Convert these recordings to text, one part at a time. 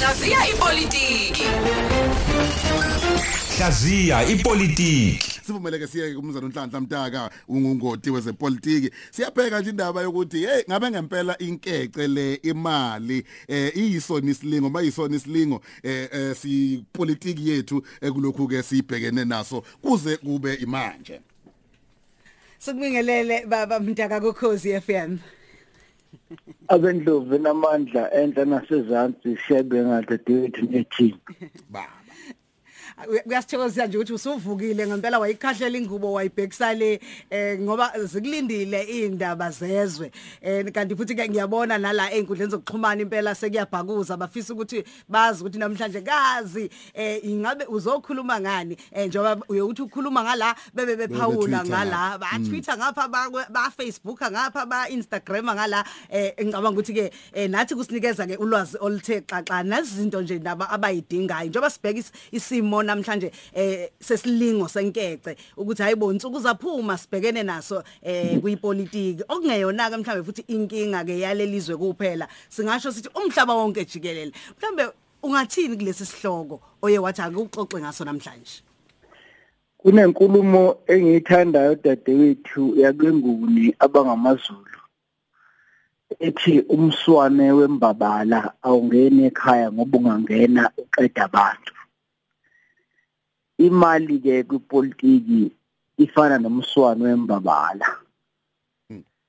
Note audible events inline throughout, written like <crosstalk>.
Hlaziya ipolitiki. Hlaziya ipolitiki. sivumeleke siye kumzana uNhlanhla Mtaka ungungoti wezepolitiki siyabheka nje indaba yokuthi hey ngabe ngempela inkece le imali eh iyisona isilingo mayisona isilingo eh eh, si politiki yethu ekulokhu ke sibhekene naso kuze kube imanje Sikubingelele baba Mtaka kokhozi FM. Abendlovu namandla enhla nasezantsi shebe ngadadewethu nethi baba Kuyasithokozisa nje ukuthi usuvukile ngempela wayikhahlela ingubo wayibhekisa le eh ngoba zikulindile indaba zezwe. Eh kanti futhi ke ngiyabona nala einkundleni zokuxhumana impela sekuyabhakuza bafisa ukuthi bazi ukuthi namhlanje kazi eh ingabe uzokhuluma ngani? Eh njengoba uyokuthi ukhuluma ngala bebe bephawula Bebe-Twitter ngala ba Twitter ngapha ba ba Facebook ngapha ba Instagram ngala. Eh ngicabanga ukuthi ke eh, nathi kusinikeza ke ulwazi oluthe xaxa nazinto nje naba abayidingayo. Njengoba sibheka is- isimo namhlanje eh sesilingo senkece ukuthi hayibo insuku zaphuma sibhekene naso eh kuyipolitiki okungeyona ke mhlambe futhi inkinga ke yalelizwe kuphela singasho sithi umhlaba wonke jikelele. Mhlambe ungathini kulesi sihloko oye wathi akuxoxe ngaso namhlanje? Kunenkulumo engiyithandayo dadewethu yakwenguni abangamaZulu. Ethi umswane wembabala awungeni ekhaya ngoba ungangena uqeda abantu. Imali ke kwipolitiki ifana nomswane wembabala.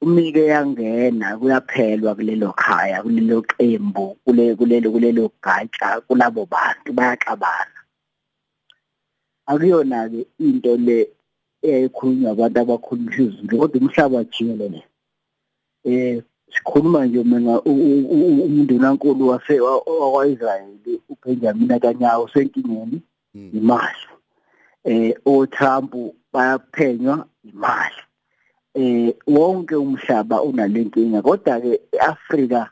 Umike yangena kuyaphelwa kulelo khaya kulelo qembu kule kulelo kulelo gatsha kulabo bantu bayaxabana. Akuyona ke into le ekhulunywa abantu abakhuluma isiZulu kodwa umhlaba jikelele. Eh sikhuluma nje mina umuntu nankulu wase wakwaIsrael uBenjamin Netanyahu senkingeni imali. Eh oTrump bayaphenywa imali. Eh wonke umhlaba unalenkinga kodwa ke eAfrika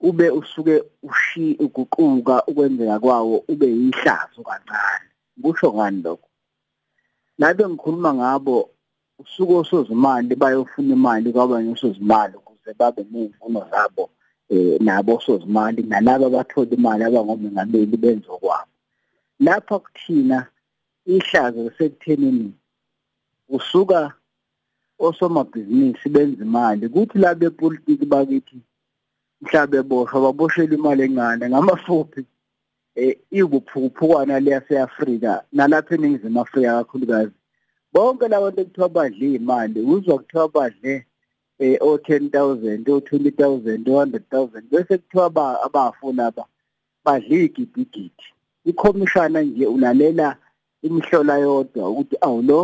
ube usuke ushi uguquka ukwenzeka kwawo ube yihlazo kancane. Kusho ngani lokho? Nabe ngikhuluma ngabo usuke osozimali bayofuna imali kwabanye osozimali ukuze babe nezimfuno zabo eh nabo osozimali nalabo abathola imali abangomengameli benzo kwabo lapha kuthina ihlazo sekuthenini usuka osomabhizinisi benza imali. Kuthi la bepolitiki bakithi mhlabe boshwa baboshela imali encane ngamafuphi eh ikuphukupukwana leyaseAfrika nalapha eningizimu Afrika kakhulukazi. Bonke labantu ekuthiwa badle imali uzwa kuthiwa badle eh o 10000 o 20000 o 100000 bese kuthiwa ba abafuna aba badle igibigidi ikhomishana nje ulalela imhlola yodwa ukuthi awulo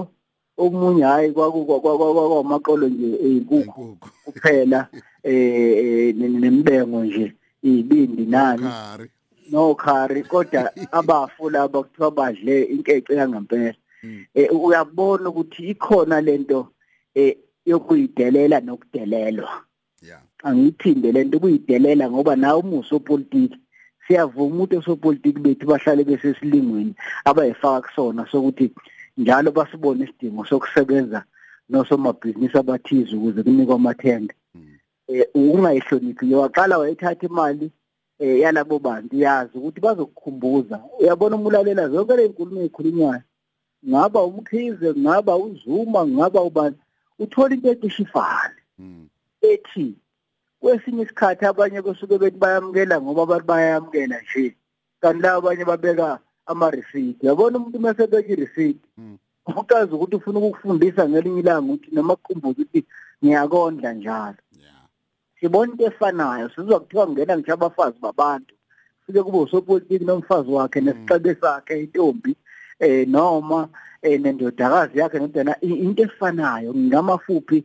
omunye hayi kwakwamaqolo nje eyinkukhu kuphela eh nembengo nje ibindi nani? Khari nokhari kodwa <laughs> abafu laba kuthiwa badle inkece yangempela. Eh uyabona ukuthi ikhona lento eh yokuyidelela nokudelelwa. Yeah angiphinde lento kuyidelela ngoba nawe umuso politiki siyavuma umuntu osopolitiki bethu bahlale besesilingweni abayifaka kusona sokuthi njalo basibone isidingo sokusebenza nosomabhizinisi abathize ukuze kunikwe amathenda. Eh ungayihloniphi nje waqala wayithatha imali eh yalabo bantu yazi ukuthi bazokukhumbuza. Uyabona umulalela zonke le nkulumo ezikhulunywayo ngaba umkhize ngaba uzuma ngaba ubani uthola into etishifana Mm. ethi kwesinye isikhathi abanye kusuke bethi bayamukela ngoba abantu bayamukela nje. Kanti la abanye babeka ama-receipt. Yabona umuntu mase beka i-receipt Mm. ukazi ukuthi ufuna ukukufundisa ngelinye ilanga ukuthi noma kukhumbuza ukuthi ngiyakondla njalo. Yeah. Sibona into efanayo sizwa kuthiwa ngena ngisho abafazi babantu. Fike kube usopolitiki nomfazi wakhe nesixebe sakhe intombi eh noma eh nendodakazi yakhe nodana i- into efanayo ngamafuphi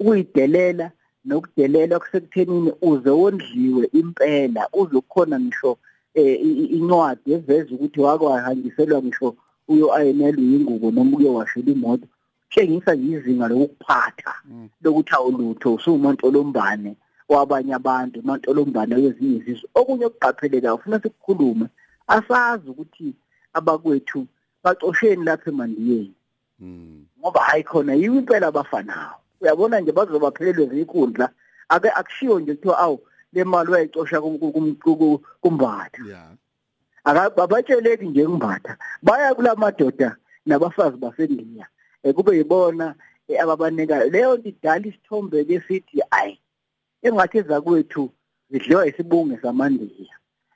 ukuyidelela nokudelela kusekuthenini uze wondliwe impela. Uzokhona ngisho eh incwadi eveza ukuthi wakwahanjiselwa ngisho uyo ayenelwe ingubo noma uyo washela imoto. Tshengisa nje izinga lokuphatha lokuthi awulutho usuwumantolombane wabanye abantu amantolombane wezinye izizwe. Okunye okuqapheleka ufuna sikukhulume asazi ukuthi abakwethu bacosheni lapha emandiyeni. Mm. ngoba hayi khona yiwo impela abafanayo. Uyabona nje bazobaphelelwe zinkundla ake akushiwo nje kuthiwa awu lemali wayicosha kum- kum- kum- kumbatha. Yeah. Akabatsheleki nje kumbatha baya kulamadoda nabafazi basendiya. Eh, kube yibona eh, ababanikayo. Leyo nto idala isithombe lesithi ayi engathi ezakwethu zidliwa isibunge samandiya.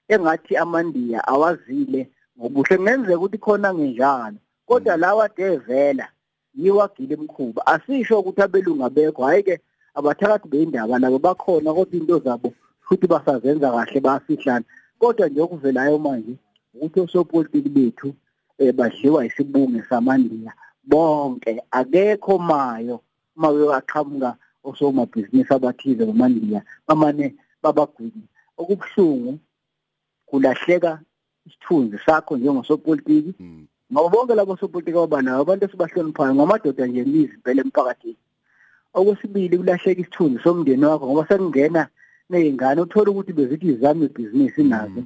Engathi amandiya awazile ngobuhle. Kungenzeka ukuthi khona ngenjalo kodwa lawa devela yiwagile emkhuba. Asisho ukuthi abelungu abekho hayi ke abathakathi beyindaba nabo bakhona kodwa into zabo futhi basazenza kahle bayafihlana kodwa nje okuvelayo manje ukuthi osopolitiki bethu eh badliwa isibunge samandiya bonke akekho mayo mawe waqhamuka osomabhizinisi abathize bamandiya bamane babagwini okubuhlungu kulahleka isithunzi sakho njengosopolitiki Mm. Ngoba bonke labo sopolitiki abanayo abantu esibahloniphayo ngamadoda nje lizi phela emphakathini. Okwesibili kulahleka isithunzi somndeni wakho ngoba sekungena nezingane uthola ukuthi bezithi izami ibhizinisi nazo.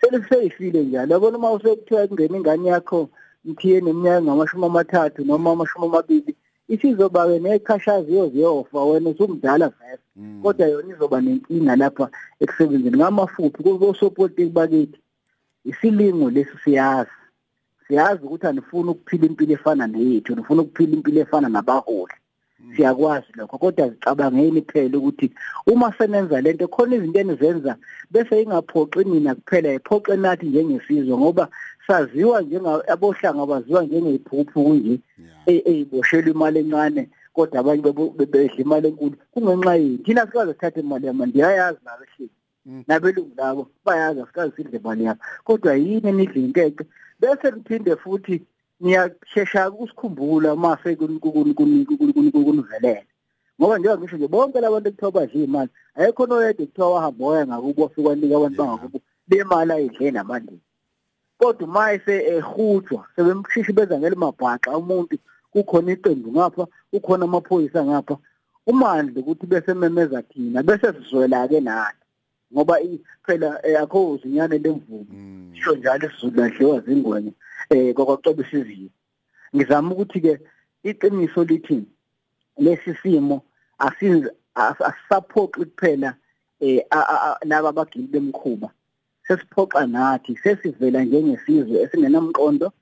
Seliseyifile njalo yabona uma usekuthiwa kungena ingane yakho mthiye neminyaka ngamashumi amathathu noma amashumi amabili isizoba-ke nekhashazi yoziyofa wena usumdala vese Mm. kodwa yona izoba nenkinga lapha ekusebenzeni. Ngamafuphi kosopolitiki bakithi isilingo lesi siyazi. Siyazi ukuthi anifuni ukuphila impilo efana neyethu nifuna ukuphila impilo efana nabaholi. Siyakwazi lokho kodwa zicabangeni phela ukuthi uma senenza lento khona izinto enizenza bese ingaphoxi nina kuphela iphoxe nathi njengesizwe ngoba saziwa njengabohlanga baziwa njengeyiphuphu nje yeah. eyiboshelwa imali encane kodwa abanye bebo- be- bedla imali enkulu kungenxa yini thina sikaze sithathe imali yama ndiyayazi nabehleli Mm. Nabelungu labo bayazi asikaze sidle imali yabo kodwa yini enidla inkece bese niphinde futhi niyashesha ukusikhumbula mase kunivelele. Ngoba njengoba ngisho nje bonke labantu ekuthiwa badla imali ayekho noyedwa kuthiwa wahamba waya ngakubo ufika wanika abantu Yeah. bangakubo le mali ayidle namandini kodwa uma ese ehutshwa sebemshishi beza ngelimabhaxa umuntu kukhona iqembu ngapha kukhona amaphoyisa ngapha umandla ukuthi bese memeza thina bese sizwela ke nathi. Ngoba i- phela eh, akho zinyane lemvumo Mm. sho njalo isizulu ladliwa zingwenye eh kwakwacobisa iziyo ngizama ukuthi ke iqiniso lithi lesi simo asinze as- asisaphoxi kuphela eh a- a- a- laba abagili bemkhuba. Sesiphoxa nathi sesivela njengesizwe esingenamqondo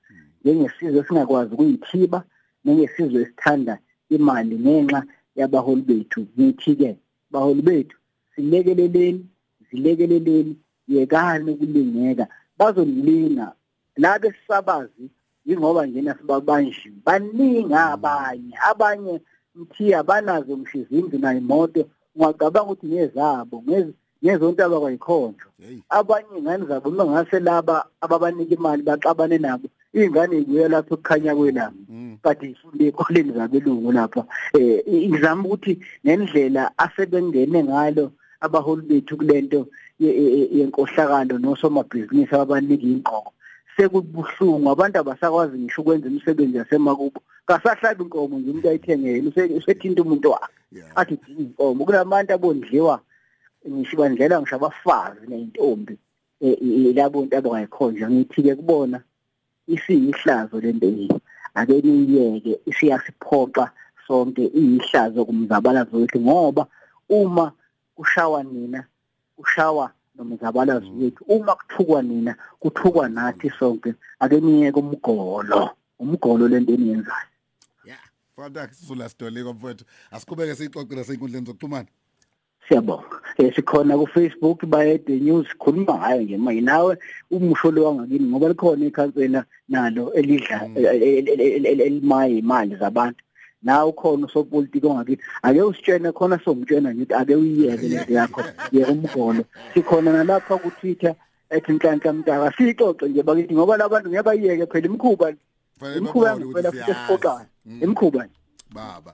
njengesizwe esingakwazi ukuyithiba njengesizwe esithanda imali ngenxa yabaholi bethu. Ngithi ke baholi bethu silekeleleni zilekeleleni yekani ukulingeka bazonilinga labe sisabazi ingoba njena sibabanjiwe baningi abanye. Abanye mthiya banazo mshizindlu nayo imoto ungacabanga ukuthi ngezabo ngezi ngezonto abakwayikhonjwa hey. Abanye ingane zabo uma ngase laba ababanika imali baxabane nabo ingane ibuya lapho kukhanya kwelanga Mm. kade ifunde ekoleni zabelungu lapha eh ngizama ukuthi nendlela asebengene ngalo abaholi bethu kulento ye- ye- yenkohlakalo nosomabhizinisi ababanika inqoko sekubuhlungu abantu abasakwazi ngisho ukwenza imisebenzi yasemakubo. Kasahlabi inkomo nje umuntu ayithengele use- usethinta umuntu wakhe. Yeah. Athi udinga inkomo. Kulabantu abondliwa ngisho bandlela ngisho abafazi neyintombi eh, eh, labo nto abangayikhonja ngithi ke kubona isiyihlazo lento yini ake niyeke isiyasiphoxa sonke iyihlazo kumzabalazo wethu ngoba uma kushawa nina kushawa nomzabalazo wethu uma kuthukwa nina kuthukwa nathi sonke ake niyeke umgolo umgolo lento eniyenzayo. Yeah fanda sizula sidoliko mfowethu. Asiqhubeke sixoxe lasey'nkundleni zokuxhumana. Siyabonga. Eh sikhona ku Facebook bayede news khuluma ngayo nje manje nawe umusho lo wangakini ngoba likhona ikhansela nalo elidla elimaye imali zabantu. Nawe ukhona usopolitiki ongakithi ake usitshene khona somtshena nje ukuthi ake uyiyeke lento yakho ye umgolo. Sikhona nalapha ku Twitter ethi nhlanhla mntaka sixoxe nje bakithi ngoba labantu ngiyabayeke phela imkhuba Fanele imkhuba babone yangiphela ukuthi futhi siyazi. esiphoxayo Mm. imkhuba nje baba.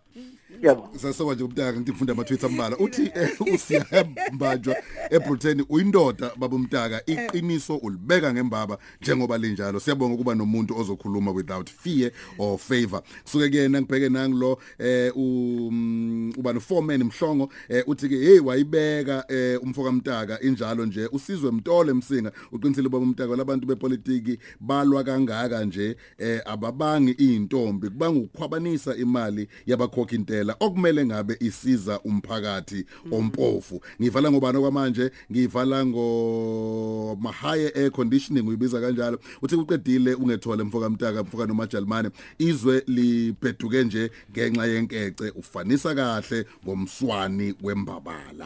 Siyabonga sasoba nje umntaka ngithi ngifunda ama-tweets ambala. Uthi eh, usiyambanjwa eBritain uyindoda baba umntaka iqiniso ulibeka ngembaba njengoba linjalo. Siyabonga ukuba nomuntu ozokhuluma without fear or favor. Kusuke kuyena ngibheke nangilo eh um, uba no foreman mhlongo eh, uthi ke hey wayibeka eh, umfoka mntaka injalo nje. Usizwe mtole msinga. Uqinisile baba umntaka labantu bepolitiki balwa kangaka nje eh, ababangi intombi kubanga ukukhwabanisa imali yabakhokha intela indlela okumele ngabe isiza umphakathi ompofu. Ngivala ngobani okwamanje? Ngivala ngo mahaye air conditioning uyibiza kanjalo. Uthi uqedile ungethole mfoka mtaka mfoka nomajalimane. Izwe libheduke nje ngenxa yenkece. Ufanisa kahle ngomswani wembabala.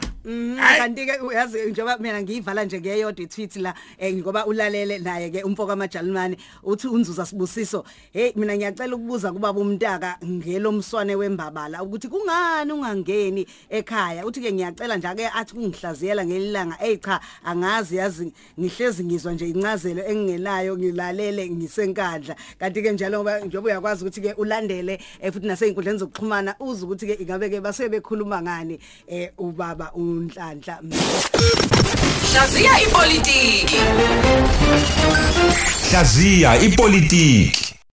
Kanti ke uyazi njengoba mina ngiyivala nje ngeyodwa itweet la eh, ngoba ulalele naye ke umfoko amajalimane uthi unzuza sibusiso. Hey mina ngiyacela ukubuza kubaba umntaka ngelomswane wembabala. Ukuthi kungani ungangeni ekhaya? Uthi ke ngiyacela nje ake athi kungihlaziyela ngelilanga hey cha angazi yazi ngihlezi ngizwa nje incazelo engingenayo ngilalele ngisenkandla. Kanti ke njalo ngoba njengoba uyakwazi ukuthi ke ulandele eh, futhi nasey'nkundleni zokuxhumana uze ukuthi ke ingabe ke basuke bekhuluma ngani eh ubaba unhlanhla Hlaziya ipolitiki. Hlaziya ipolitiki.